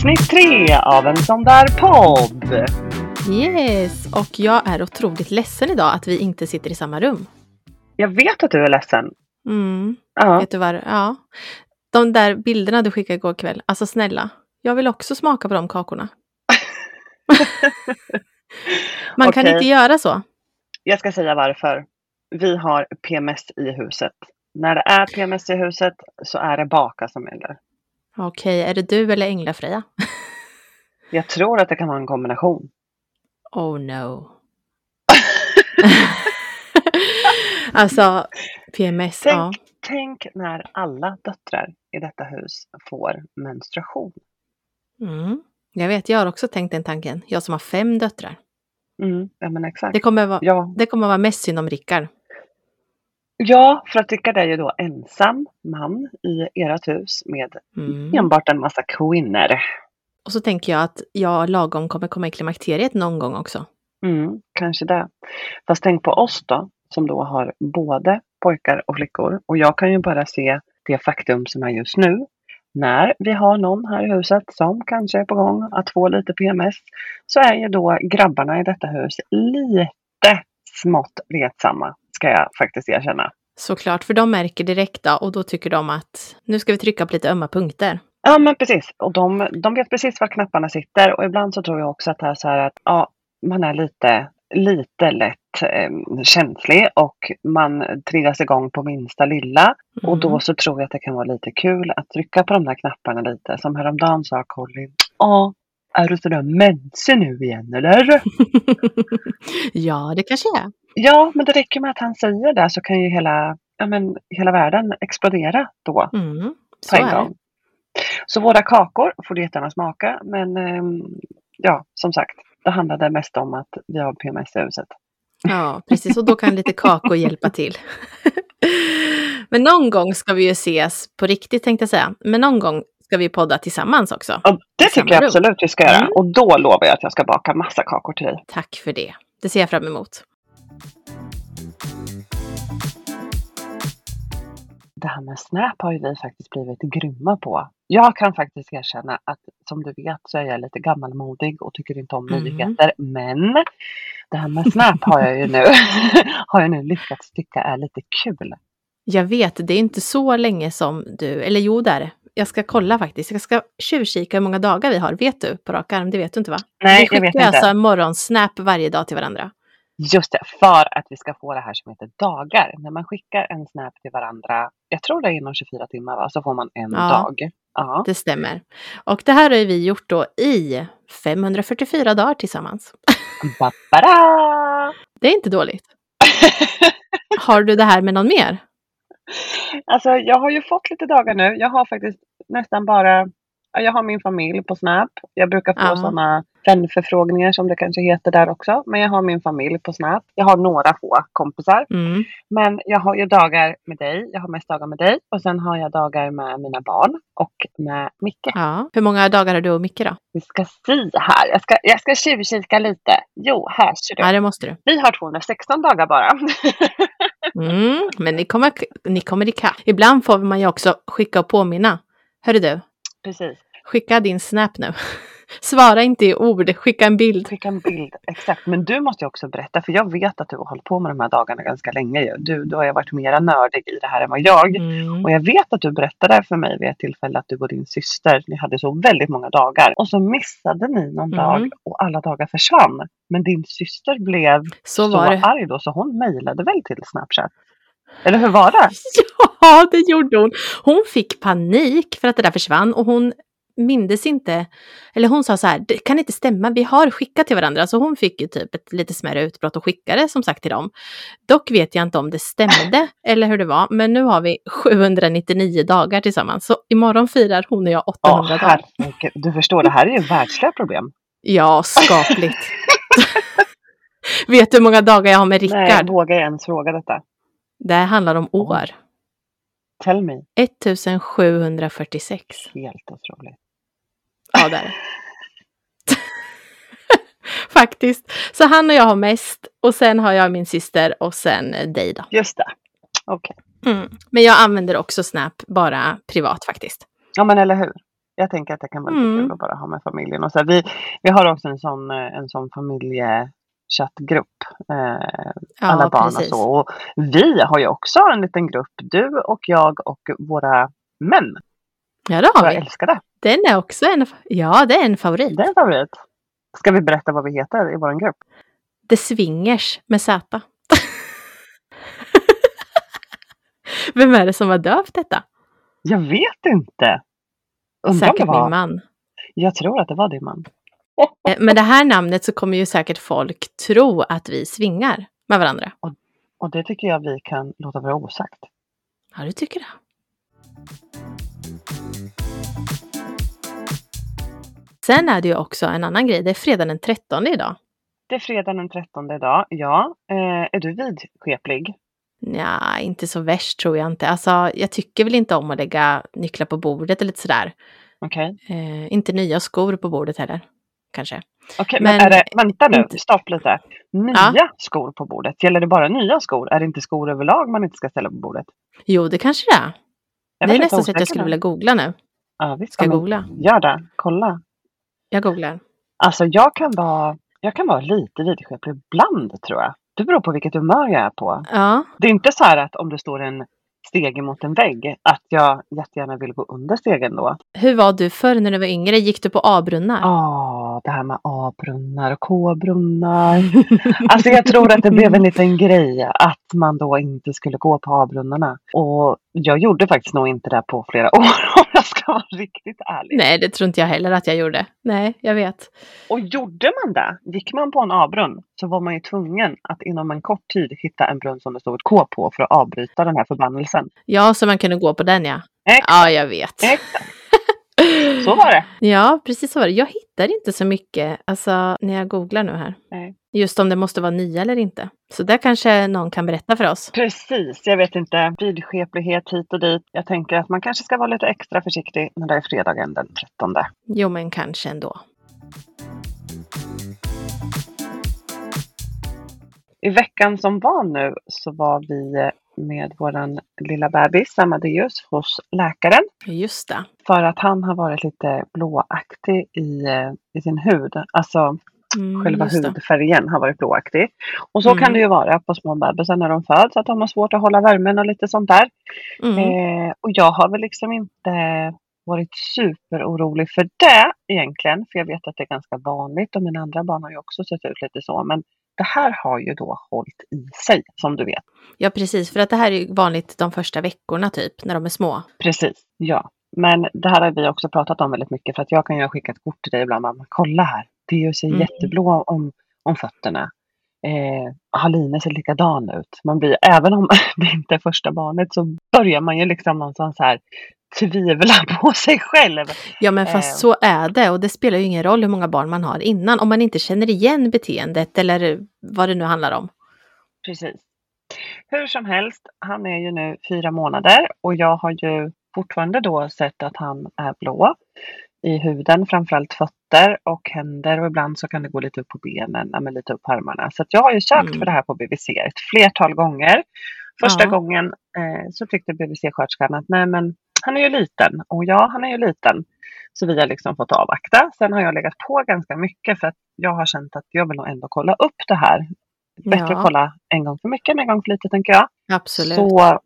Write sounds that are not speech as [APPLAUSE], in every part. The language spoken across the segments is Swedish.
Avsnitt tre av en sån där podd. Yes, och jag är otroligt ledsen idag att vi inte sitter i samma rum. Jag vet att du är ledsen. Mm. Ja. Vet du vad? Ja. De där bilderna du skickade igår kväll, alltså snälla. Jag vill också smaka på de kakorna. [LAUGHS] Man kan Okej. inte göra så. Jag ska säga varför. Vi har PMS i huset. När det är PMS i huset så är det baka som gäller. Okej, är det du eller Änglafreja? [LAUGHS] Jag tror att det kan vara en kombination. Oh no. [LAUGHS] alltså, PMS, Tänk, ja. tänk när alla döttrar i detta hus får menstruation. Mm. Jag vet, jag har också tänkt den tanken. Jag som har fem döttrar. Mm, ja men exakt. Det kommer vara, Ja, det kommer vara mest synd om Rickard. Ja, för att Rickard är ju då ensam man i ert hus med Mm. enbart en massa kvinnor. Och så tänker jag att jag lagom kommer komma i klimakteriet någon gång också. Mm, kanske det. Fast tänk på oss då, som då har både pojkar och flickor. Och jag kan ju bara se det faktum som är just nu. När vi har någon här i huset som kanske är på gång att få lite PMS så är ju då grabbarna i detta hus lite smått retsamma, ska jag faktiskt erkänna. Såklart, för de märker direkt då och då tycker de att nu ska vi trycka på lite ömma punkter. Ja men precis, och de, de vet precis var knapparna sitter och ibland så tror jag också att det är så här att ja, man är lite, lite lätt eh, känslig och man triggas igång på minsta lilla. Och då Mm. så tror jag att det kan vara lite kul att trycka på de där knapparna lite. Som häromdagen sa Colin, ja, är du sådär mensig nu igen eller? [LAUGHS] ja, det kanske är. Ja, men det räcker med att han säger det så kan ju hela, ja, men, hela världen explodera då Mm. på Så en gång. Så våra kakor får du jättegärna smaka. Men ehm, ja, som sagt, det handlade mest om att vi har PMS i huset. Ja, precis. Och då kan lite kakor hjälpa till. [LAUGHS] Men någon gång ska vi ju ses på riktigt tänkte jag säga. Men någon gång ska vi podda tillsammans också. Och det tycker jag absolut vi ska göra. Mm. Och då lovar jag att jag ska baka massa kakor till dig. Tack för det. Det ser jag fram emot. Det här med Snap har ju vi faktiskt blivit grymma på. Jag kan faktiskt erkänna att som du vet så är jag lite gammalmodig och tycker inte om Mm. nyheter. Men det här med Snap har jag ju nu, [LAUGHS] har jag nu lyckats tycka är lite kul. Jag vet, det är inte så länge som du, eller jo det är det. Jag ska kolla faktiskt. Jag ska tjuvkika hur många dagar vi har. Vet du på rak arm? Det vet du inte va? Nej, vi jag vet skickar inte. alltså en morgonsnap varje dag till varandra. Just det, för att vi ska få det här som heter dagar. När man skickar en snap till varandra, jag tror det är inom 24 timmar, va? så får man en Ja. dag. Ja. Det stämmer. Och det här har vi gjort då i 544 dagar tillsammans. Babara! Det är inte dåligt. Har du det här med någon mer? Alltså jag har ju fått lite dagar nu. Jag har faktiskt nästan bara, ja, jag har min familj på Snap. Jag brukar få Ja. sådana vänförfrågningar som det kanske heter där också. Men jag har min familj på Snap. Jag har några få kompisar. Mm. Men jag har ju dagar med dig. Jag har mest dagar med dig. Och sen har jag dagar med mina barn och med Micke. Ja. Hur många dagar har du och Micke då? Vi ska se här. Jag ska, jag ska tjuvkika lite. Jo, här ser du. Ja, det måste du. Vi har 216 dagar bara. [LAUGHS] Mm. Men ni kommer, ni kommer ikapp. Ibland får man ju också skicka och påminna. Hörru du, Precis. skicka din snap nu. [LAUGHS] Svara inte i ord, skicka en bild. Skicka en bild. Exakt. Men du måste ju också berätta. För jag vet att du har hållit på med de här dagarna ganska länge. Du, du har ju varit mera nördig i det här än vad jag. Mm. Och jag vet att du berättade för mig vid ett tillfälle att du och din syster, ni hade så väldigt många dagar. Och så missade ni någon Mm. dag och alla dagar försvann. Men din syster blev Så så, var det. arg då så hon mejlade väl till Snapchat? Eller hur var det? [LAUGHS] Ja, det gjorde hon. Hon fick panik för att det där försvann och hon mindes inte, eller hon sa så här, det kan inte stämma, vi har skickat till varandra. Så hon fick ju typ ett lite smärre utbrott och skickade som sagt till dem. Dock vet jag inte om det stämde [LAUGHS] eller hur det var, men nu har vi 799 dagar tillsammans. Så imorgon firar hon och jag 800 Ja, dagar. Du förstår, det här är ju världsliga problem. Ja, skapligt. [LAUGHS] vet du hur många dagar jag har med Nej, Rickard? vågar jag ens fråga detta? Det här handlar om år. Tell me. 1746. Helt otroligt. Ja, det är det. Faktiskt. Så han och jag har mest och sen har jag min syster och sen eh, dig då. Just det. Okej. Mm. Men jag använder också Snap bara privat faktiskt. Ja men eller hur. Jag tänker att det kan vara lite Mm. kul att bara ha med familjen. Och så här, vi, vi har också en sån, eh, en sån familjechattgrupp. Eh, alla Ja, barn precis. och så. Och vi har ju också en liten grupp. Du och jag och våra män. Ja, det Och har jag vi. älskar det. Den är också en, ja, det är en favorit. Det är en favorit. Ska vi berätta vad vi heter i vår grupp? The Swingers med Z. [LAUGHS] Vem är det som har döpt detta? Jag vet inte. Undrar Säkert var. min man. Jag tror att det var din man. Eh, Med det här namnet så kommer ju säkert folk tro att vi svingar med varandra. Och det tycker jag vi kan låta vara osagt. Ja, du tycker det? Sen är det ju också en annan grej. Det är fredag den 13 idag. Det är fredag den 13 idag. Ja, eh, är du vidskeplig? Ja, inte så värst tror jag inte. Alltså, jag tycker väl inte om att lägga nycklar på bordet eller lite sådär. Okej. Eh, inte nya skor på bordet heller. Kanske. Okej, men, Men är det, vänta nu, inte- stopp lite. Nya skor på bordet, gäller det bara nya skor? Är det inte skor överlag man inte ska ställa på bordet? Jo, det kanske det är. Jag det är nästan så att jag skulle vilja googla nu. Ja, visst. Ska Ja, jag googla? Gör det, kolla. Jag googlar. Alltså jag kan vara, jag kan vara lite vidskeplig ibland tror jag. Det beror på vilket humör jag är på. Ja, Det är inte så här att om det står en stege mot en vägg, att jag jättegärna vill gå under stegen då. hur var du förr när du var yngre? Gick du på A-brunnar? Ja, det här med A-brunnar och K-brunnar. Alltså jag tror att det blev en liten grej att man då inte skulle gå på A-brunnarna. Och jag gjorde faktiskt nog inte det på flera [LAUGHS] år om jag ska vara riktigt ärlig. Nej, det tror inte jag heller att jag gjorde. Nej, jag vet. Och gjorde man det, gick man på en A-brunn så var man ju tvungen att inom en kort tid hitta en brunn som det stod ett K på för att avbryta den här förbannelsen. Ja, så man kunde gå på den ja. Exakt. Ja, jag vet. Exakt. Så var det. Ja, precis så var det. Jag hittar inte så mycket, alltså när jag googlar nu här. Nej. Just om det måste vara nya eller inte. Så där kanske någon kan berätta för oss. Precis, jag vet inte. Vidskeplighet hit och dit. Jag tänker att man kanske ska vara lite extra försiktig när det är fredagen den 13. Jo, men kanske ändå. I veckan som var nu så var vi med våran lilla bebis Amadeus hos läkaren. Just det. För att han har varit lite blåaktig i, eh, i sin hud. Alltså Mm, själva hudfärgen har varit blåaktig. Och så Mm. kan det ju vara på små bebisar när de föds. Att de har svårt att hålla värmen och lite sånt där. Mm. Eh, och jag har väl liksom inte varit superorolig för det egentligen. För jag vet att det är ganska vanligt och mina andra barn har ju också sett ut lite så. Men det här har ju då hållit i sig som du vet. Ja, precis. För att det här är ju vanligt de första veckorna typ, när de är små. Precis, ja. Men det här har vi också pratat om väldigt mycket för att jag kan ju ha skickat kort till dig ibland. Mamma, kolla här, det ser Mm. jätteblå om, om fötterna. Eh, Haline ser likadan ut. Man blir, även om [LAUGHS] det inte är första barnet så börjar man ju liksom någonstans här tvivla [LAUGHS] på sig själv. Ja, men fast Eh. så är det. Och det spelar ju ingen roll hur många barn man har innan. Om man inte känner igen beteendet eller vad det nu handlar om. Precis. Hur som helst, han är ju nu fyra månader och jag har ju fortfarande då sett att han är blå i huden, framförallt fötter och händer och ibland så kan det gå lite upp på benen, men lite upp på armarna. Så jag har ju sökt Mm. för det här på BVC ett flertal gånger. Första Ja. gången eh, så tyckte BVC-sköterskan att nej men han är ju liten och ja, han är ju liten. Så vi har liksom fått avvakta. Sen har jag legat på ganska mycket för att jag har känt att jag vill nog ändå kolla upp det här. Bättre Ja. att kolla en gång för mycket än en gång för lite tänker jag. Absolut. Så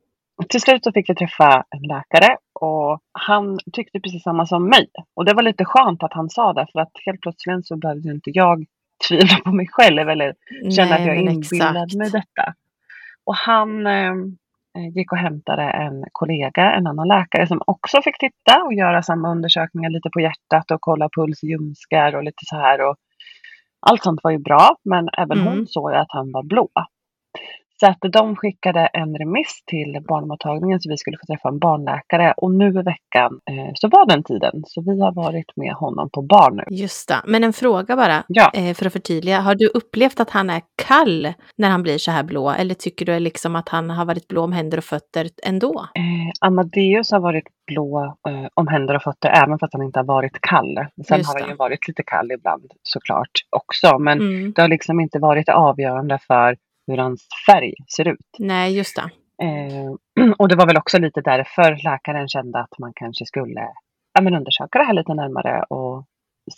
till slut så fick jag träffa en läkare och han tyckte precis samma som mig. Och det var lite skönt att han sa det för att helt plötsligt så behövde inte jag [LAUGHS] tvivla på mig själv eller känna att jag men inbillade exakt. mig detta. Och han eh, gick och hämtade en kollega, en annan läkare som också fick titta och göra samma undersökningar lite på hjärtat och kolla puls, ljumskar och lite så här. Och allt sånt var ju bra, men även Mm. hon såg att han var blå. Så att de skickade en remiss till barnmottagningen så vi skulle få träffa en barnläkare. Och nu i veckan eh, så var den tiden. Så vi har varit med honom på barn nu. Just det. Men en fråga bara, Ja. eh, för att förtydliga. Har du upplevt att han är kall när han blir så här blå? Eller tycker du liksom att han har varit blå om händer och fötter ändå? Eh, Amadeus har varit blå eh, om händer och fötter även fast han inte har varit kall. Sen Just har han ju varit lite kall ibland såklart också. Men Mm. det har liksom inte varit avgörande för hur hans färg ser ut. Nej, just det. Eh, [CLEARS THROAT] och det var väl också lite därför läkaren kände att man kanske skulle ja, men undersöka det här lite närmare och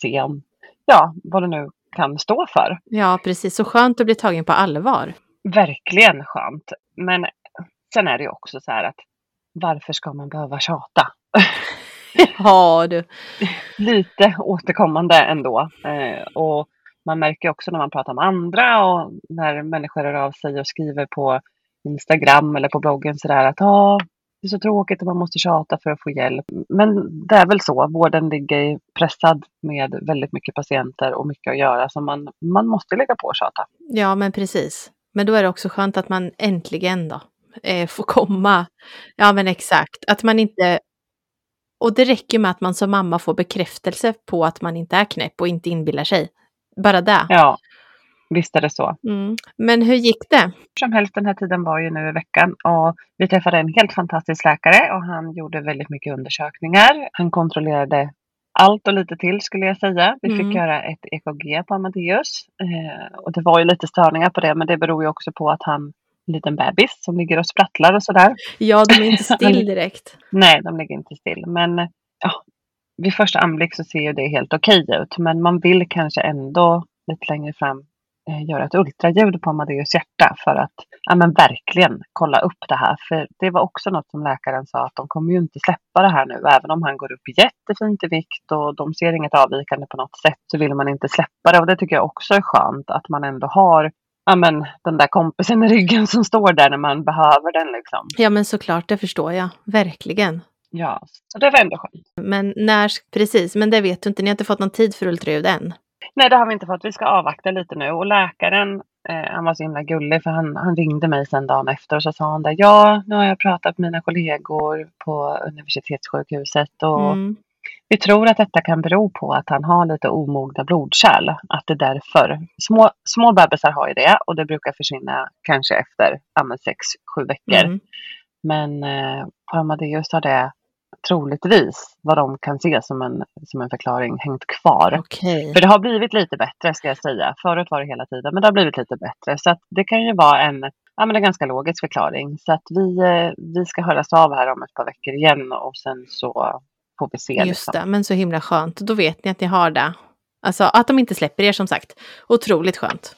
se om, ja, vad det nu kan stå för. Ja, precis. Så skönt att bli tagen på allvar. Verkligen skönt. Men sen är det ju också så här att varför ska man behöva tjata? [LAUGHS] Ja, du. [LAUGHS] Lite återkommande ändå. Eh, och man märker också när man pratar med andra och när människor hör av sig och skriver på Instagram eller på bloggen sådär att ah, det är så tråkigt och man måste tjata för att få hjälp. Men det är väl så, vården ligger pressad med väldigt mycket patienter och mycket att göra så man, man måste lägga på och tjata. Ja, men precis. Men då är det också skönt att man äntligen då eh, får komma. Ja, men exakt. Att man inte... Och det räcker med att man som mamma får bekräftelse på att man inte är knäpp och inte inbillar sig. Bara det. Ja, visst är det så. Mm. Men hur gick det? Hur som helst, den här tiden var ju nu i veckan och vi träffade en helt fantastisk läkare och han gjorde väldigt mycket undersökningar. Han kontrollerade allt och lite till skulle jag säga. Vi fick Mm. göra ett EKG på Amadeus eh, och det var ju lite störningar på det men det beror ju också på att han en liten bebis som ligger och sprattlar och sådär. Ja, de är inte [LAUGHS] still direkt. Nej, de ligger inte still. Men vid första anblick så ser ju det helt okej ut. Men man vill kanske ändå lite längre fram eh, göra ett ultraljud på Amadeus hjärta för att ja, men verkligen kolla upp det här. För det var också något som läkaren sa att de kommer ju inte släppa det här nu. Även om han går upp jättefint i vikt och de ser inget avvikande på något sätt så vill man inte släppa det. Och det tycker jag också är skönt att man ändå har ja, men, den där kompisen i ryggen som står där när man behöver den. Liksom. Ja, men såklart, det förstår jag. Verkligen. Ja, så det var ändå skönt. Men när, precis, men det vet du inte. Ni har inte fått någon tid för ultraljud än. Nej, det har vi inte fått. Vi ska avvakta lite nu. Och läkaren, eh, han var så himla gullig för han, han ringde mig sen dagen efter och så sa han där, ja, nu har jag pratat med mina kollegor på universitetssjukhuset och Mm. vi tror att detta kan bero på att han har lite omogna blodkärl. Att det är därför. Små, små bebisar har ju det och det brukar försvinna kanske efter ja, men sex, sju veckor. Mm. Men eh, på Amadeus har det troligtvis, vad de kan se som en, som en förklaring, hängt kvar. Okej. För det har blivit lite bättre ska jag säga. Förut var det hela tiden, men det har blivit lite bättre. Så det kan ju vara en, ja, men en ganska logisk förklaring. Så att vi, eh, vi ska höras av här om ett par veckor igen och sen så får vi se. Just liksom. det, men så himla skönt. Då vet ni att ni har det. Alltså att de inte släpper er som sagt. Otroligt skönt.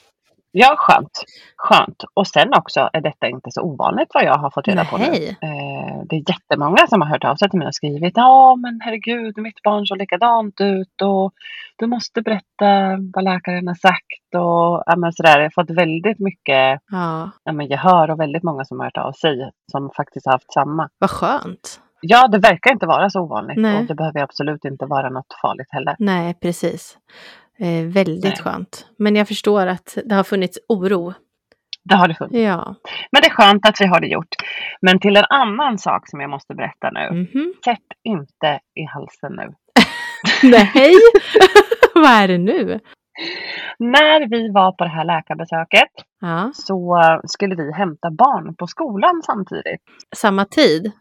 Ja, skönt. Skönt. Och sen också är detta inte så ovanligt vad jag har fått reda på nu. Nej. Eh, det är jättemånga som har hört av sig till mig och skrivit Ja, men herregud, mitt barn såg likadant ut och du måste berätta vad läkaren har sagt och ja, men sådär. Jag har fått väldigt mycket Ja, ja, men gehör och väldigt många som har hört av sig som faktiskt har haft samma. vad skönt. Ja, det verkar inte vara så ovanligt Nej. och det behöver absolut inte vara något farligt heller. Nej, precis. Eh, väldigt Nej. skönt. Men jag förstår att det har funnits oro. Det har det funnits. Ja. Men det är skönt att vi har det gjort. Men till en annan sak som jag måste berätta nu. Mhm. Sätt inte i halsen nu. [LAUGHS] Nej, [LAUGHS] vad är det nu? När vi var på det här läkarbesöket Ja, så skulle vi hämta barn på skolan samtidigt. samma tid.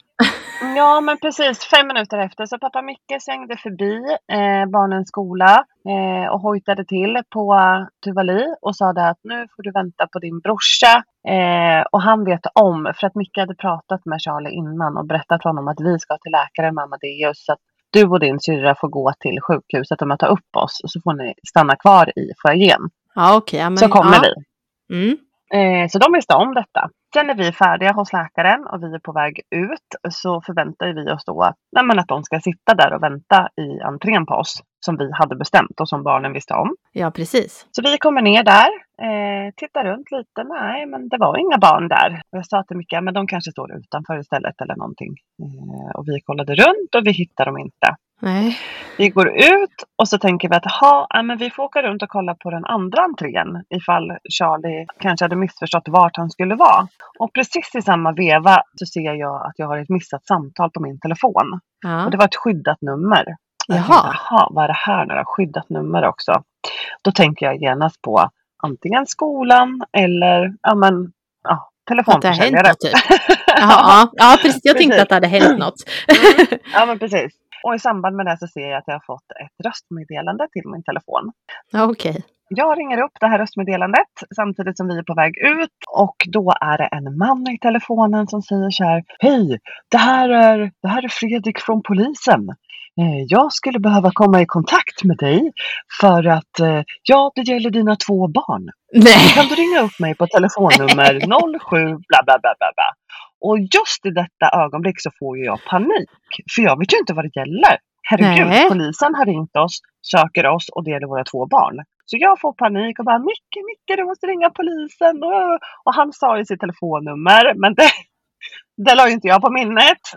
Ja, men precis fem minuter efter så pappa Micke svängde förbi eh, barnens skola eh, och hojtade till på Tuvali och sa det att nu får du vänta på din brorsa. Eh, och han vet om, för att Micke hade pratat med Charlie innan och berättat för honom att vi ska till läkaren med Amadeus. Så att du och din syrra får gå till sjukhuset och möta upp oss och så får ni stanna kvar i foajén. Ja, men- Så kommer ja. vi. Mm. Eh, så de visste om detta. Sen när vi är färdiga hos läkaren och vi är på väg ut så förväntar vi oss då nej, men att de ska sitta där och vänta i entrén på oss. Som vi hade bestämt och som barnen visste om. Ja, precis. Så vi kommer ner där, eh, tittar runt lite. Nej, men det var inga barn där. Jag sa till Micke, men de kanske står utanför istället eller någonting. Eh, och vi kollade runt och vi hittar dem inte. Nej. Vi går ut och så tänker vi att "Jaha, ja, men vi får åka runt och kolla på den andra entrén ifall Charlie kanske hade missförstått vart han skulle vara. Och precis i samma veva så ser jag att jag har ett missat samtal på min telefon. Ja. Och det var ett skyddat nummer. Jaha. tänkte, Jaha, vad är det här nu då? Skyddat nummer också. Då tänker jag genast på antingen skolan eller ja, men, ja, Att det har hänt telefonförsäljare. något typ. Jaha, ja. ja, precis. Jag tänkte Precis. att det hade hänt [LAUGHS] något. Ja, men precis. Och i samband med det så ser jag att jag har fått ett röstmeddelande till min telefon. Okej. Jag ringer upp det här röstmeddelandet samtidigt som vi är på väg ut och då är det en man i telefonen som säger så här. Hej, det här är, det här är Fredrik från polisen. Eh, jag skulle behöva komma i kontakt med dig för att, eh, ja, det gäller dina två barn. Nej. Kan du ringa upp mig på telefonnummer [LAUGHS] 07 bla bla bla bla bla. Och just i detta ögonblick så får ju jag panik. För jag vet ju inte vad det gäller. Herregud, Nej. polisen har ringt oss, söker oss och det gäller våra två barn. Så jag får panik och bara Micke, Micke du måste ringa polisen. Och, han sa ju sitt telefonnummer men det, [LAUGHS] det la ju inte jag på minnet. [LAUGHS]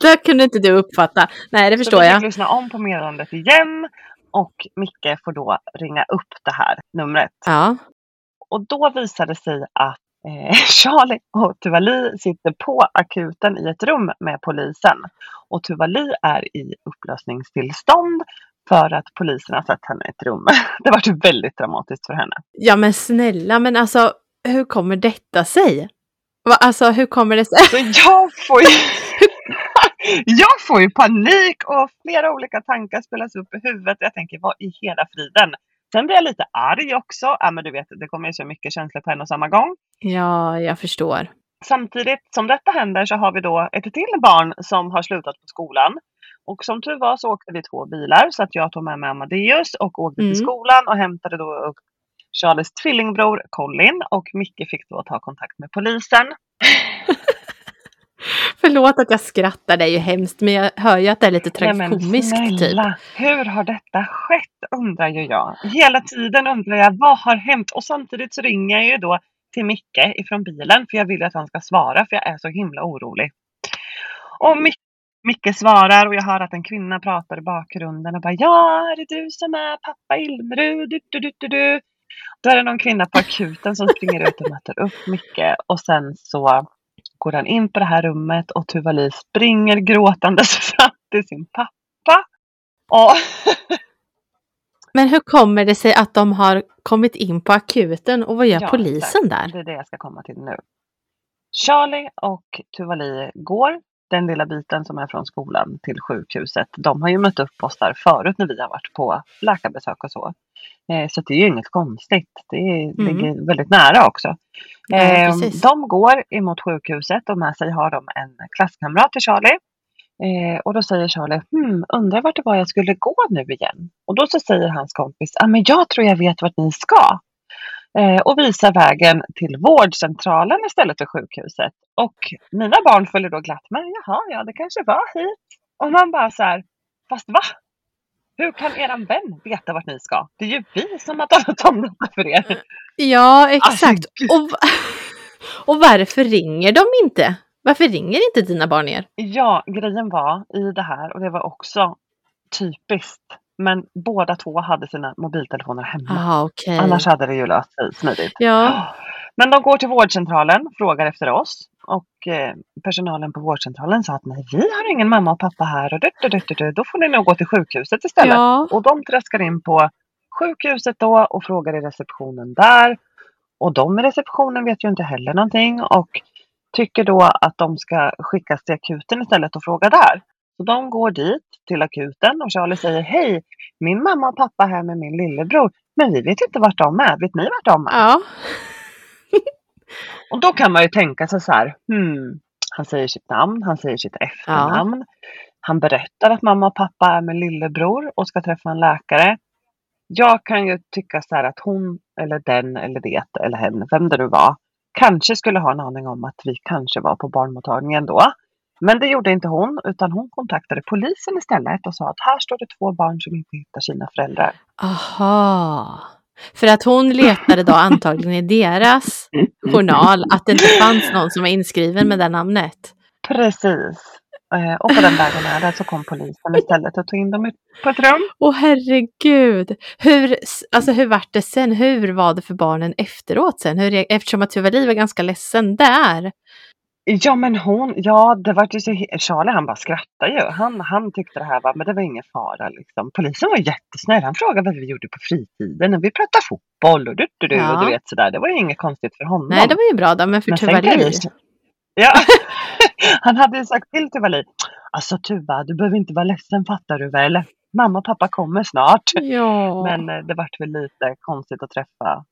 Det kunde inte du uppfatta. Nej, det förstår så vi jag. fick lyssna om på meddelandet igen och Micke får då ringa upp det här numret. Ja. Och då visade det sig att eh, [LAUGHS] Charlie och Tuvali sitter på akuten i ett rum med polisen. Och Tuvali är i upplösningstillstånd för att polisen har sett henne i ett rum. [LAUGHS] Det var väldigt dramatiskt för henne. ja, men snälla, men alltså hur kommer detta sig? Alltså hur kommer det sig? Så jag får ju, [LAUGHS] jag får ju panik och flera olika tankar spelas upp i huvudet. Jag tänker, vad i hela friden? Sen blir jag lite arg också. Ja, men du vet, det kommer ju så mycket känslor på en och samma gång. Ja, jag förstår. Samtidigt som detta händer så har vi då ett till barn som har slutat på skolan. Och som tur var så åkte vi två bilar så att jag tog med mig Amadeus och åkte Mm. till skolan och hämtade då upp Charles tvillingbror Colin och Micke fick då ta kontakt med polisen. [LAUGHS] Förlåt att jag skrattar, det är ju hemskt, men jag hör ju att det är lite Nej, tragikomiskt typ. snälla, hur har detta skett undrar ju jag. Hela tiden undrar jag vad har hänt? Och samtidigt så ringer jag ju då till Micke ifrån bilen för jag vill att han ska svara för jag är så himla orolig. Och Mic- Micke svarar och jag hör att en kvinna pratar i bakgrunden och bara Ja, är det du som är pappa Ilmerud? Du, du, du, du, du. Då är det någon kvinna på akuten som springer ut och möter upp Micke och sen så går han in på det här rummet och Tuvali springer gråtandes [LAUGHS] fram till sin pappa. Och [LAUGHS] Men hur kommer det sig att de har kommit in på akuten och vad gör Ja, polisen där? Det är det jag ska komma till nu. Charlie och Tuvali går den lilla biten som är från skolan till sjukhuset. De har ju mött upp oss där förut när vi har varit på läkarbesök och så. Eh, så det är ju inget konstigt. Det är, ligger väldigt nära också. Mm. Ja, Eh, precis. de går emot sjukhuset och med sig har de en klasskamrat till Charlie. Eh, och då säger Charlie, hmm, undrar vart det var jag skulle gå nu igen? Och då så säger hans kompis, ah, men jag tror jag vet vart ni ska. Eh, och visar vägen till vårdcentralen istället för sjukhuset. Och mina barn följer då glatt med, jaha, ja det kanske var hit. Och man bara så här, fast va? Hur kan eran vän veta vart ni ska? Det är ju vi som har talat om detta för er. Ja, exakt. Alltså, och, [LAUGHS] och varför ringer de inte? Varför ringer inte dina barn er? Ja, grejen var i det här och det var också typiskt. Men båda två hade sina mobiltelefoner hemma. Ah, okej. Annars hade det ju löst sig smidigt. Ja, Men de går till vårdcentralen, frågar efter oss. Och eh, personalen på vårdcentralen sa att nej, vi har ingen mamma och pappa här. Och du, du, du, då får ni nog gå till sjukhuset istället. ja. Och de traskar in på sjukhuset då och frågar i receptionen där. Och de i receptionen vet ju inte heller någonting och tycker då att de ska skickas till akuten istället och fråga där. Så de går dit till akuten och Charlie säger hej, min mamma och pappa är här med min lillebror. Men vi vet inte vart de är. Vet ni vart de är? ja. [LAUGHS] Och då kan man ju tänka sig så här, hmm, han säger sitt namn, han säger sitt efternamn. Han berättar att mamma och pappa är med lillebror och ska träffa en läkare. Jag kan ju tycka så här att hon eller den eller det eller hen, vem det nu var, kanske skulle ha en aning om att vi kanske var på barnmottagningen då. Men det gjorde inte hon, utan hon kontaktade polisen istället och sa att här står det två barn som inte hittar sina föräldrar. Aha. För att hon letade då antagligen i deras journal att det inte fanns någon som var inskriven med det namnet. Precis. Eh, Och på den vägen är det så kom polisen istället och tog in dem på ett rum. Åh herregud! Hur, alltså hur vart det sen? Hur var det för barnen efteråt sen? Hur, eftersom att Tuvali var ganska ledsen där. Ja men hon, ja det var ju så, Charlie han bara skrattade ju. Han, han tyckte det här var, men det var ingen fara liksom. Polisen var jättesnäll. Han frågade vad vi gjorde på fritiden och vi pratade fotboll och du, du, du, och Ja. du vet sådär. Det var ju inget konstigt för honom. Nej, det var ju bra då, men för Men Tuvali. Ja, [LAUGHS] han hade ju sagt till Tuvali. Alltså Tuva, du behöver inte vara ledsen fattar du väl? Mamma och pappa kommer snart. Ja. Men eh, det vart väl lite konstigt att träffa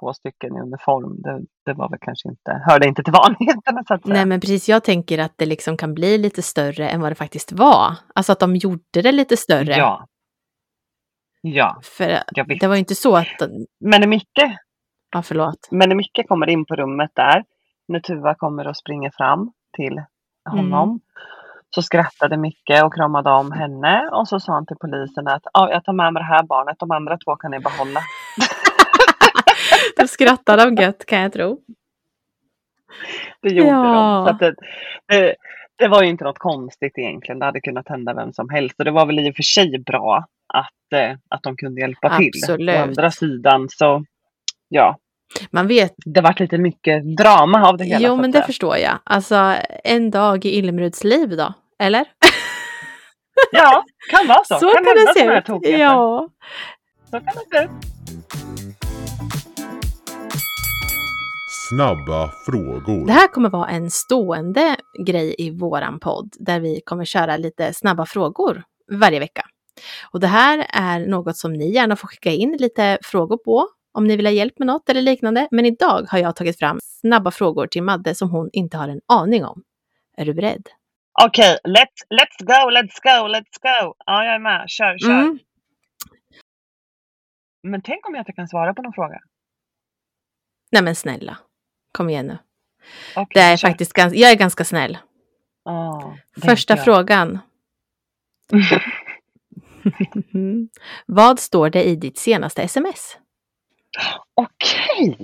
två stycken i uniform, det, det var väl kanske inte, hörde inte till vanligheterna så att säga. Nej men precis, jag tänker att det liksom kan bli lite större än vad det faktiskt var. Alltså att de gjorde det lite större. Ja. Ja, För vet. det var ju inte så att... Men när Micke, Ja, förlåt. men när Micke kommer in på rummet där, när Tuva kommer och springer fram till honom, Mm. så skrattade Micke och kramade om henne och så sa han till polisen att "Ja, jag tar med mig det här barnet, de andra två kan ni behålla. [LAUGHS] Då skrattar de gött kan jag tro. Det gjorde Ja. de. Så det, det, det var ju inte något konstigt egentligen. Det hade kunnat hända vem som helst. Och det var väl i och för sig bra att, eh, att de kunde hjälpa till. Absolut. Å andra sidan så, ja, Man vet, det vart lite mycket drama av det hela. jo men det säga. förstår jag. Alltså en dag i Ilmruds liv då, eller? [LAUGHS] Ja, kan vara så. Så kan kan det se ut. Ja. Så kan det se ut. Snabba frågor. Det här kommer vara en stående grej i våran podd där vi kommer köra lite snabba frågor varje vecka. Och det här är något som ni gärna får skicka in lite frågor på om ni vill ha hjälp med något eller liknande. Men idag har jag tagit fram snabba frågor till Madde som hon inte har en aning om. Är du beredd? Okej, let's, let's go, let's go, let's go. Ja, jag är med. Kör, kör. Mm. Men tänk om jag inte kan svara på någon fråga. Nej men snälla, kom igen nu. Okej, Det är kör. faktiskt ganska, jag är ganska snäll. Det Första frågan. [LAUGHS] Vad står det i ditt senaste sms? Okej,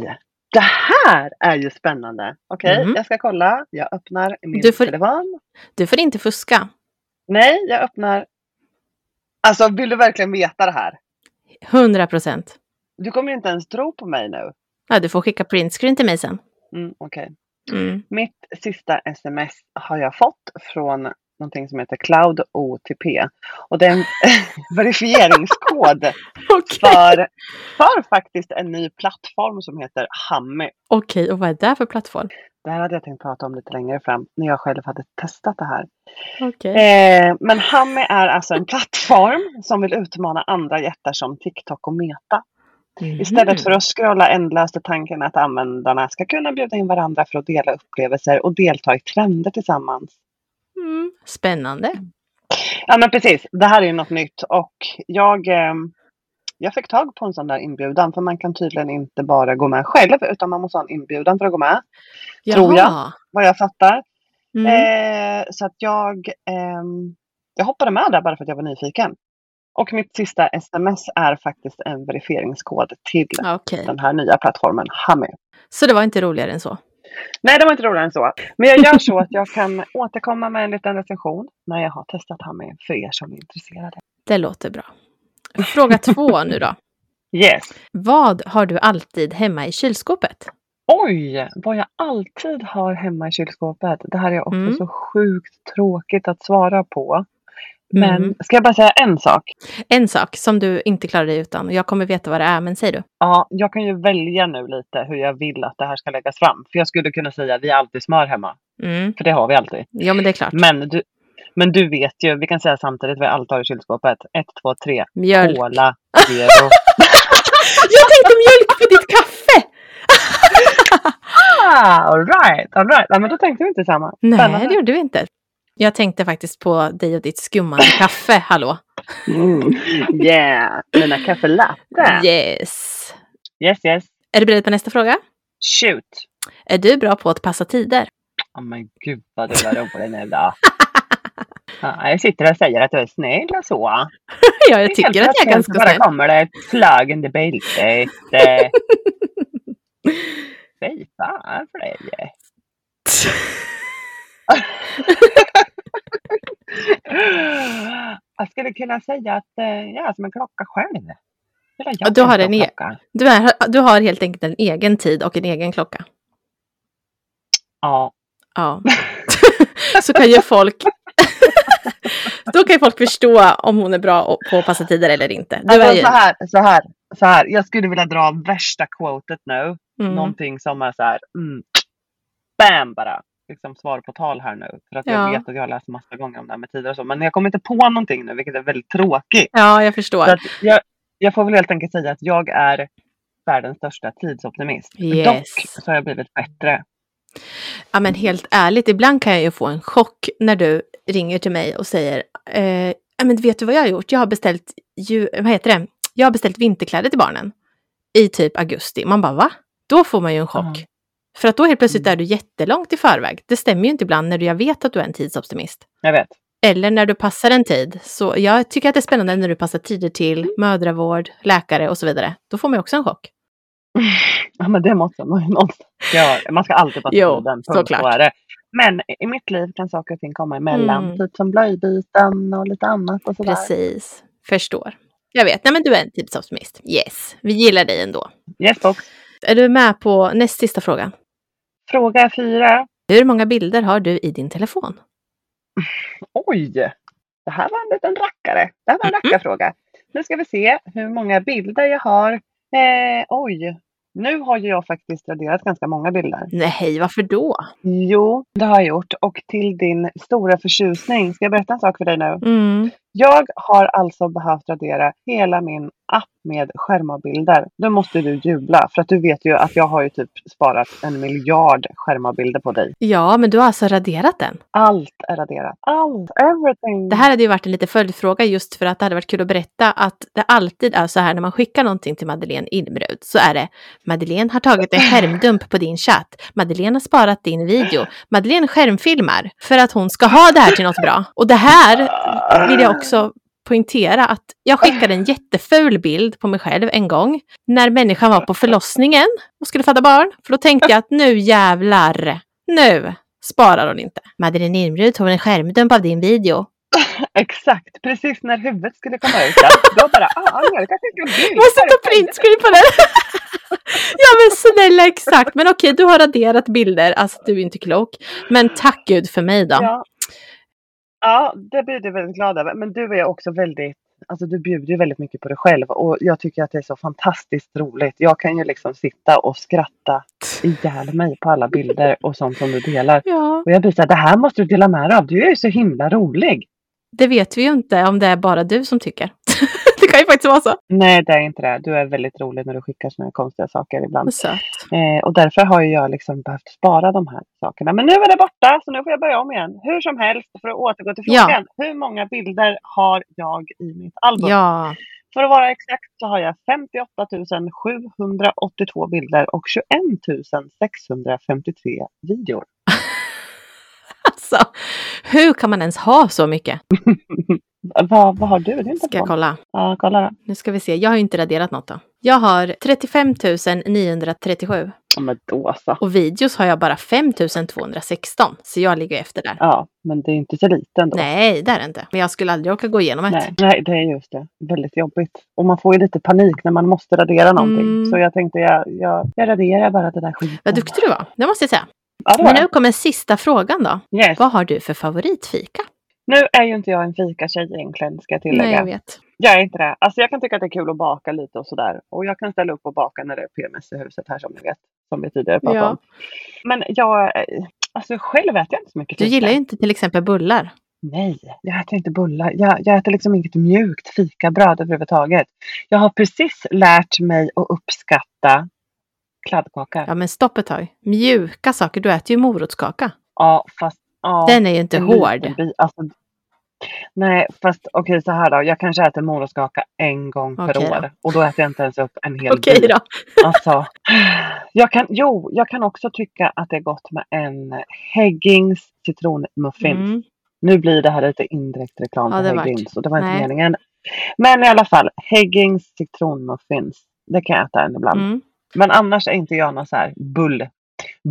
det här är ju spännande. Okej, Mhm. jag ska kolla. Jag öppnar min Du får- telefon. Du får inte fuska. Nej, jag öppnar. Alltså, vill du verkligen veta det här? 100 procent. Du kommer ju inte ens tro på mig nu. Ja, du får skicka printscreen till mig sen. Mm, Okej. Mm. Mitt sista sms har jag fått från någonting som heter Cloud OTP. Och det är en [LAUGHS] verifieringskod [LAUGHS] Okej, för, för faktiskt en ny plattform som heter Hammy. Okej, och vad är det för plattform? Det här hade jag tänkt prata om lite längre fram när jag själv hade testat det här. Okej. Eh, men Hammy är alltså en plattform som vill utmana andra jättar som TikTok och Meta. Istället för att scrolla ändlöst är tanken att användarna ska kunna bjuda in varandra för att dela upplevelser och delta i trender tillsammans. Mm. Spännande. Ja men precis, det här är ju något nytt och jag, eh, jag fick tag på en sån där inbjudan för man kan tydligen inte bara gå med själv utan man måste ha en inbjudan för att gå med. Tror jag. Jaha. Vad jag fattar. Mm. Eh, så att jag, ehm, jag hoppade med där bara för att jag var nyfiken. Och mitt sista sms är faktiskt en verifieringskod till Okej, den här nya plattformen Hammy. så det var inte roligare än så? Nej, det var inte roligare än så. Men jag gör så att jag kan återkomma med en liten recension när jag har testat Hammy för er som är intresserade. Det låter bra. Fråga två nu då. Yes. Vad har du alltid hemma i kylskåpet? Oj, vad jag alltid har hemma i kylskåpet. Det här är också Mm. så sjukt tråkigt att svara på. Men Mm. ska jag bara säga en sak? En sak som du inte klarar dig utan. Jag kommer veta vad det är, men säg du. Ja, jag kan ju välja nu lite hur jag vill att det här ska läggas fram. För jag skulle kunna säga att vi har alltid smör hemma. Mm. För det har vi alltid. Ja, men det är klart. Men du, men du vet ju, vi kan säga samtidigt vad vi alltid har i kylskåpet. Ett, två, tre. Mjölk. Cola, Zero. [LAUGHS] Jag tänkte mjölk på ditt kaffe! [LAUGHS] ah, all right, all right. Ja, men då tänkte vi inte samma. Nej, Spännande. det gjorde vi inte. Jag tänkte faktiskt på dig och ditt skummande [LAUGHS] kaffe, hallå. Mm. Yeah, mina kaffelatte. Yes. Yes, yes. Är du beredd på nästa fråga? Shoot. Är du bra på att passa tider? Oh men gud vad du var rolig nu då. Ja, jag sitter och säger att du är snäll och så. [LAUGHS] Ja, jag tycker att jag är ganska plötsligt bara snäll. kommer det ett flagande bälte. Det- Fy [LAUGHS] fan för dig. Jag skulle kunna säga att eh, jag är som en klocka själv. Jag du har en e-. Du, är, du har helt enkelt en egen tid och en egen klocka. Ja. Ja. [LAUGHS] Så kan ju folk... Då kan ju folk förstå om hon är bra på att passa tider eller inte. Du Alltså, ju... så, här, så, här, så här. Jag skulle vilja dra värsta quotet nu. Mm. Någonting som är så här. Mm, bam bara. Liksom svar på tal här nu. För att Ja. jag vet att jag har läst massa gånger om det här med tider och så. Men jag kommer inte på någonting nu vilket är väldigt tråkigt. Ja, jag förstår. Jag, jag får väl helt enkelt säga att jag är världens största tidsoptimist. Yes. Dock så har jag blivit bättre. Ja men helt ärligt, ibland kan jag ju få en chock när du ringer till mig och säger eh, men vet du vad jag har gjort? Jag har beställt, ju, vad heter det? Jag har beställt vinterkläder till barnen i typ augusti. Man bara va? Då får man ju en chock. Ja. För att då helt plötsligt Mm. är du jättelångt i förväg. Det stämmer ju inte ibland när du, jag vet att du är en tidsoptimist. Jag vet. Eller när du passar en tid. Så jag tycker att det är spännande när du passar tider till mödravård, läkare och så vidare. Då får man ju också en chock. [LAUGHS] Ja men det måste man ju göra. Man ska alltid passa Jo, tiden. såklart. så. Men i mitt liv kan saker och ting komma emellan. Mm. Typ som blöjbyten och lite annat och sådär. Precis. Förstår. Jag vet. Nej men du är en tidsoptimist. Yes. Vi gillar dig ändå. Yes box. Är du med på näst sista frågan? Fråga fyra. Hur många bilder har du i din telefon? Oj! Det här var en liten rackare. Det här var en Mhm. rackarfråga. Nu ska vi se hur många bilder jag har. Eh, oj! Nu har ju jag faktiskt raderat ganska många bilder. Nej, varför då? Jo, det har jag gjort. Och till din stora förtjusning, ska jag berätta en sak för dig nu? Mm. Jag har alltså behövt radera hela min app med skärmavbilder. Då måste du jubla, för att du vet ju att jag har ju typ sparat en miljard skärmavbilder på dig. Ja, men du har alltså raderat den. Allt är raderat. Allt, everything. Det här hade ju varit en lite följdfråga just för att det hade varit kul att berätta att det alltid är så här när man skickar någonting till Madeleine Ilmrud så är det Madeleine har tagit en skärmdump på din chatt. Madeleine har sparat din video. Madeleine skärmfilmar för att hon ska ha det här till något bra. Och det här vill jag också poängtera att jag skickade en jätteful bild på mig själv en gång när människan var på förlossningen och skulle föda barn. För då tänkte jag att nu jävlar, nu sparar hon inte. Madeleine Ilmrud tog en skärmdump av din video. [LAUGHS] Exakt, precis när huvudet skulle komma ut. Då bara, ah, Angelica fick en bild. Måste ta printscreen på den! [LAUGHS] ja men snälla exakt, men okej du har raderat bilder, alltså du är inte klok. Men tack gud för mig då. Ja. Ja, det blir du väldigt glad över. Men du är också väldigt, alltså du bjuder ju väldigt mycket på dig själv. Och jag tycker att det är så fantastiskt roligt. Jag kan ju liksom sitta och skratta ihjäl mig på alla bilder och sånt som du delar. Ja, Och jag blir såhär, det här måste du dela med dig av. Du är ju så himla rolig. det vet vi ju inte om det är bara du som tycker. Kan ju faktiskt vara så. Nej, det är inte det. Du är väldigt rolig när du skickar såna här konstiga saker ibland. Eh, och därför har jag liksom behövt spara de här sakerna. Men nu är det borta, så nu får jag börja om igen. Hur som helst, för att återgå till Ja. frågan. Hur många bilder har jag i mitt album? Ja, För att vara exakt så har jag 58 782 bilder och 21 653 videor. [LAUGHS] alltså. Hur kan man ens ha så mycket? [LAUGHS] Vad, vad har du? Inte Ska jag kolla? Ja, kolla då. Nu ska vi se, jag har ju inte raderat något då. Jag har 35 937 Ja, men då så. och videos har jag bara 5 216. Så jag ligger efter där. Ja, men det är inte så lite ändå. Nej, det är det inte. Men jag skulle aldrig orka gå igenom ett. Nej, nej, det är just det. Väldigt jobbigt. Och man får ju lite panik när man måste radera någonting. Mm. Så jag tänkte jag, jag, jag raderar bara det där skiten. Vad duktig du var, det måste jag säga. Ja, Men nu kommer sista frågan då. Yes. Vad har du för favoritfika? Nu är ju inte jag en fikatjej egentligen, ska jag tillägga. Nej, jag vet. Jag är inte det. Alltså jag kan tycka att det är kul att baka lite och sådär. Och jag kan ställa upp och baka när det är PMS i huset här som ni vet. Som vi tidigare pratade Ja. om. Men jag, eh, alltså själv äter jag inte så mycket Du fika. gillar ju inte till exempel bullar. Nej, jag äter inte bullar. Jag, jag äter liksom inget mjukt fikabröd överhuvudtaget. Jag har precis lärt mig att uppskatta kladdkaka. Ja, men stopp ett tag. Mjuka saker, du äter ju morotskaka. Ja, fast... Ja, Den är ju inte hård. Alltså, nej, fast okej så här då. Jag kanske äter morotskaka en gång per Okej då. år. Och då äter jag inte ens upp en hel Okej bit. då. Alltså, jag kan, jo, jag kan också tycka att det är gott med en Häggings citronmuffins. Mm. Nu blir det här lite indirekt reklam Ja, för. Häggings och det var inte Nej. meningen. Men i alla fall, Häggings citronmuffins. Det kan jag äta en ibland. Mm. Men annars är inte jag någon så här bull,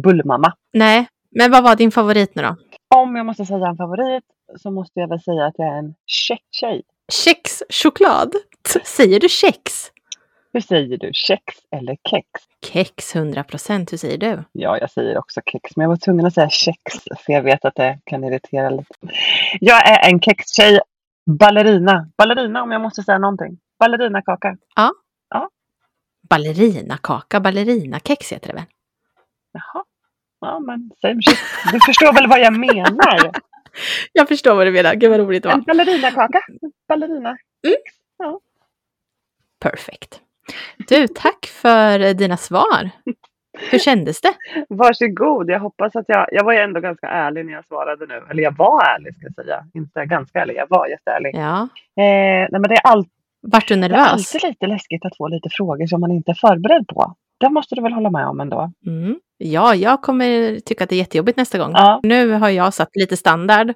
bullmamma. Nej, men vad var din favorit nu då? Om jag måste säga en favorit så måste jag väl säga att jag är en tjeck-tjej. Kex choklad. T- Säger du kex? Hur säger du? Kex eller kex? Kex 100 procent, hur säger du? Ja, jag säger också kex, men jag var tvungen att säga kex för jag vet att det kan irritera lite. Jag är en kextjej. Ballerina. Ballerina om jag måste säga någonting. Ballerinakaka. Ballerinakaka, ballerinakex heter det väl? Jaha. Ja, men same shit. Du förstår väl vad jag menar? [LAUGHS] Jag förstår vad du menar, gud vad roligt det En var. ballerinakaka. Ballerina. Perfekt. Du, tack för dina svar. Hur kändes det? Varsågod. Jag hoppas att jag... Jag var ju ändå ganska ärlig när jag svarade nu. Eller jag var ärlig ska jag säga. Inte ganska ärlig, jag var jätteärlig. Ja. Eh, nej, men det är, all, Vart du det är nervös? alltid lite läskigt att få lite frågor som man inte är förberedd på. Det måste du väl hålla med om ändå? Mm. Ja, jag kommer tycka att det är jättejobbigt nästa gång. Ja. Nu har jag satt lite standard.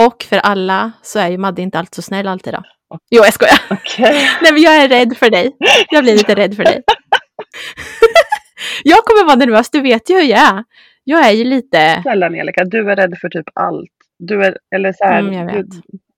Och för alla så är ju Madde inte alltid så snäll alltid då. Jo, jag skojar. Okej. [LAUGHS] Nej, men jag är rädd för dig. Jag blir lite rädd för dig. [LAUGHS] jag kommer vara nervös, du vet ju hur jag är. Jag är ju lite... Snälla Angelica, du är rädd för typ allt. Du är, eller så här, Mm, jag du, vet.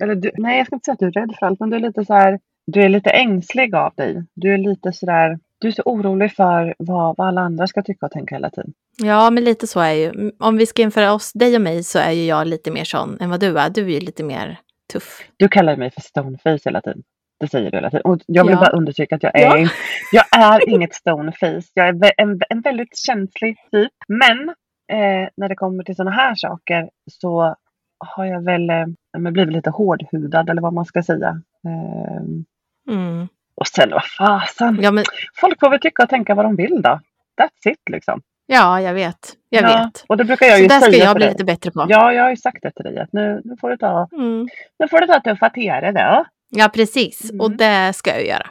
eller du, nej jag ska inte säga att du är rädd för allt, men du är lite så här, du är lite ängslig av dig. Du är lite sådär, du är så orolig för vad, vad alla andra ska tycka och tänka hela tiden. Ja, men lite så är ju. Om vi ska jämföra oss, dig och mig, så är ju jag lite mer sån än vad du är. Du är ju lite mer tuff. Du kallar mig för stoneface hela tiden. Det säger du hela tiden. Och jag vill Ja. bara understryka att jag är, Ja. jag är inget stoneface. Jag är en, en väldigt känslig typ. Men eh, när det kommer till sådana här saker så har jag väl eh, blivit lite hårdhudad eller vad man ska säga. Ehm, Mm. Och sen vad fasen. Ja, men, Folk får väl tycka och tänka vad de vill då. That's it liksom. ja, jag vet. Jag ja, vet. Och det brukar jag Så ju där ska jag till bli dig. lite bättre på. Ja, jag har ju sagt det till dig att nu, nu får du ta, Mm. nu får du ta tuffa tere då. Ja, precis. Mm. Och det ska jag ju göra.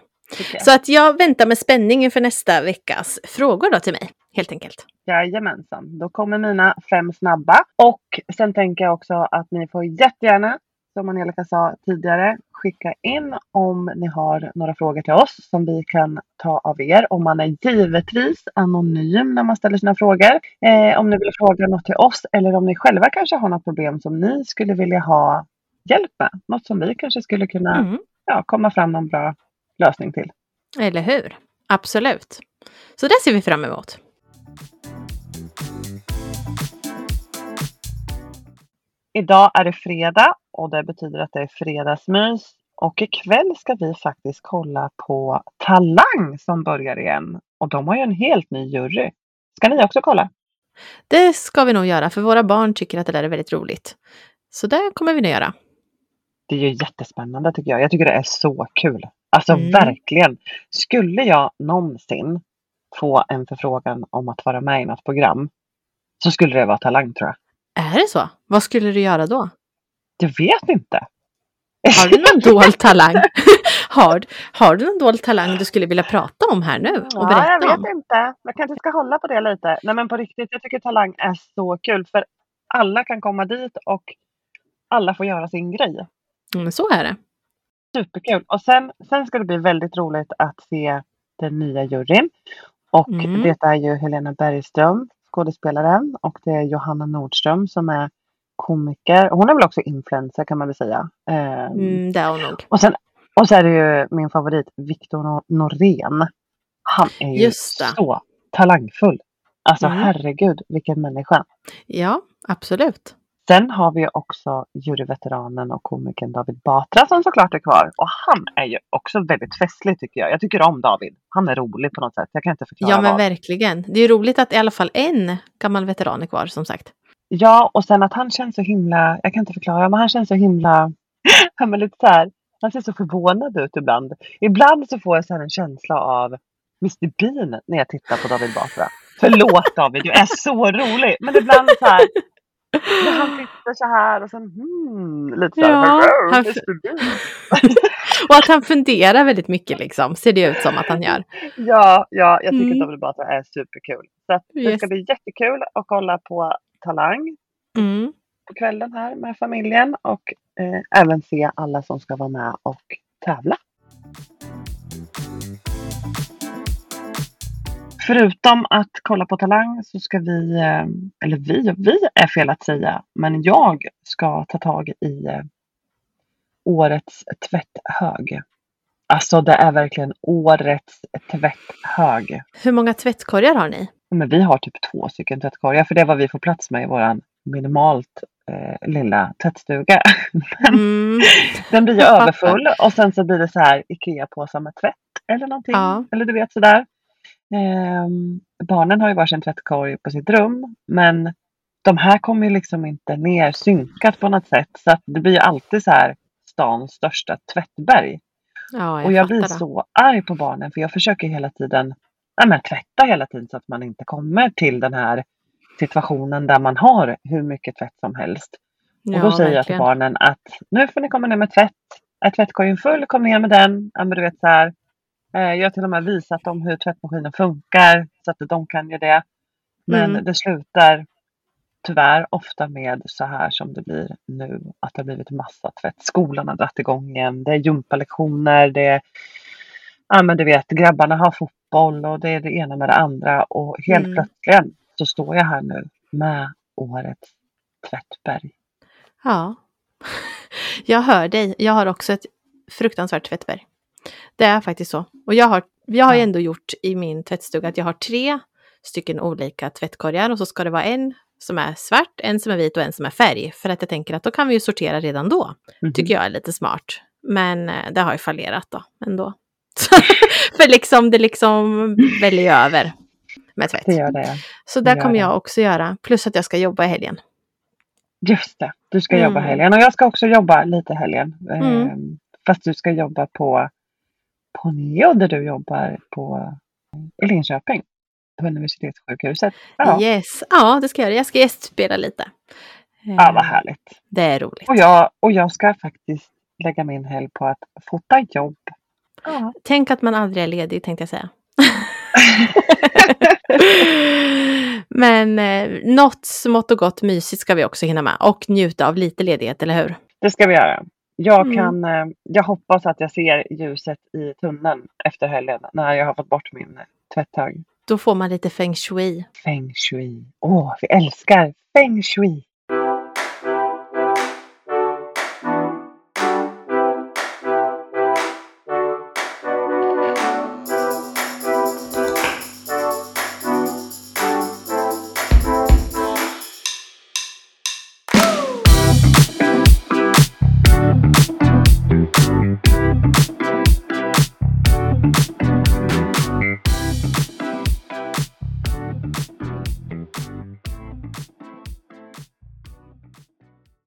jag. Så att jag väntar med spänning inför nästa veckas frågor då till mig, helt enkelt. Jajamensan, då kommer mina fem snabba. Och sen tänker jag också att ni får jättegärna, som Angelica sa tidigare, skicka in om ni har några frågor till oss som vi kan ta av er. Och man är givetvis anonym när man ställer sina frågor. Eh, om ni vill fråga något till oss eller om ni själva kanske har något problem som ni skulle vilja ha hjälp med. Något som vi kanske skulle kunna Mm. ja, komma fram en bra lösning till. Eller hur? Absolut. Så det ser vi fram emot. Idag är det fredag och det betyder att det är fredagsmys. Och ikväll ska vi faktiskt kolla på Talang som börjar igen. Och de har ju en helt ny jury. Ska ni också kolla? Det ska vi nog göra, för våra barn tycker att det där är väldigt roligt. Så det kommer vi nog göra. Det är ju jättespännande tycker jag. Jag tycker det är så kul. Alltså Mm. verkligen. Skulle jag någonsin få en förfrågan om att vara med i något program så skulle det vara Talang tror jag. Är det så? Vad skulle du göra då? Jag vet inte. Har du någon [LAUGHS] dold talang? [LAUGHS] har, har du någon dold talang du skulle vilja prata om här nu och Ja, jag vet om? inte. Jag kanske ska hålla på det lite. Nej men på riktigt, jag tycker Talang är så kul. För alla kan komma dit och alla får göra sin grej. Mm, så är det. Superkul. Och sen, sen ska det bli väldigt roligt att se den nya juryn. Och Mm. det är ju Helena Bergström, skådespelaren. Och det är Johanna Nordström som är komiker. Hon är väl också influencer kan man väl säga. Ehm, Mm, det är hon nog. och, sen, och så är det ju min favorit Viktor Nor- Norén. Han är ju så talangfull. Alltså Mm. herregud vilken människa. Ja, absolut. Sen har vi också juryveteranen och komikern David Batra som såklart är kvar. Och han är ju också väldigt festlig tycker jag. Jag tycker om David. Han är rolig på något sätt. Jag kan inte förklara Ja, men vad. verkligen. Det är ju roligt att i alla fall en gammal veteran är kvar, som sagt. Ja, och sen att han känns så himla, jag kan inte förklara, men han känns så himla, [LAUGHS] han är lite så här, han ser så förvånad ut ibland. Ibland så får jag så en känsla av Mr Bean när jag tittar på David Batra. Förlåt David, du är så rolig. Men ibland så här, han tittar så här och sen hmm, lite så här, Ja, "Hello, han-. [LAUGHS] Och att han funderar väldigt mycket, liksom, ser det ut som att han gör. Ja, ja, jag tycker Mm. David Batra är superkul. Så att det Yes. ska bli jättekul att kolla på Talang Mm. på kvällen här med familjen och eh, även se alla som ska vara med och tävla. Förutom att kolla på Talang så ska vi, eh, eller vi, vi är fel att säga, men jag ska ta tag i eh, årets tvätthög. Alltså det är verkligen årets tvätthög. Hur många tvättkorgar har ni? Men vi har typ två stycken tvättkorgar för det är vad vi får plats med i våran minimalt eh, lilla tvättstuga. [LAUGHS] Mm. Den blir ju överfull och sen så blir det så här IKEA-påsar med tvätt eller någonting. Ja. Eller du vet sådär. Ehm, barnen har ju varsin tvättkorg på sitt rum men de här kommer ju liksom inte ner synkat på något sätt så att det blir ju alltid så här stans största tvättberg. Ja, jag och jag blir det. så arg på barnen för jag försöker hela tiden ja, men, ja, tvätta hela tiden så att man inte kommer till den här situationen där man har hur mycket tvätt som helst. Och då Ja, säger jag till verkligen. barnen att nu får ni komma ner med tvätt. Är tvättkorgen full, kom ner med den. Ja, men du vet så här. Eh, jag har till och med visat dem hur tvättmaskinen funkar så att de kan göra det. Men Mm. det slutar tyvärr ofta med så här som det blir nu. Att det har blivit massa tvätt. Skolan har dragit igång igen. Det är gympalektioner. Det är, ja men du vet, grabbarna har fotboll och det är det ena med det andra. Och helt Mm. plötsligt så står jag här nu med årets tvättberg. Ja. [LAUGHS] Jag hör dig. Jag har också ett fruktansvärt tvättberg. Det är faktiskt så. Och jag har, jag har ju ändå gjort i min tvättstuga att jag har tre stycken olika tvättkorgar och så ska det vara en som är svart, en som är vit och en som är färg. För att jag tänker att då kan vi ju sortera redan då. Mhm. Tycker jag är lite smart. Men eh, det har ju fallerat då ändå. [LAUGHS] För liksom det liksom väljer över med tvätt. Det gör det. Så där gör kommer det. jag också göra. Plus att jag ska jobba i helgen. Just det, du ska Mm. jobba helgen och jag ska också jobba lite helgen. Mm. Ehm, Fast du ska jobba på, på Neo där du jobbar på, i Linköping. På universitetssjukhuset. Ja, Yes, ja det ska jag göra. Jag ska gästspela lite. ja vad Eh, härligt. Det är roligt. Och jag, och jag ska faktiskt lägga min helg på att fota jobb. Ja. Tänk att man aldrig är ledig tänkte jag säga. [LAUGHS] Men eh, något smått och gott mysigt ska vi också hinna med och njuta av lite ledighet, eller hur? Det ska vi göra. Jag, Mm. kan, eh, jag hoppas att jag ser ljuset i tunneln efter helgen när jag har fått bort min tvätthög. Då får man lite feng shui. Feng shui. Åh, vi älskar feng shui.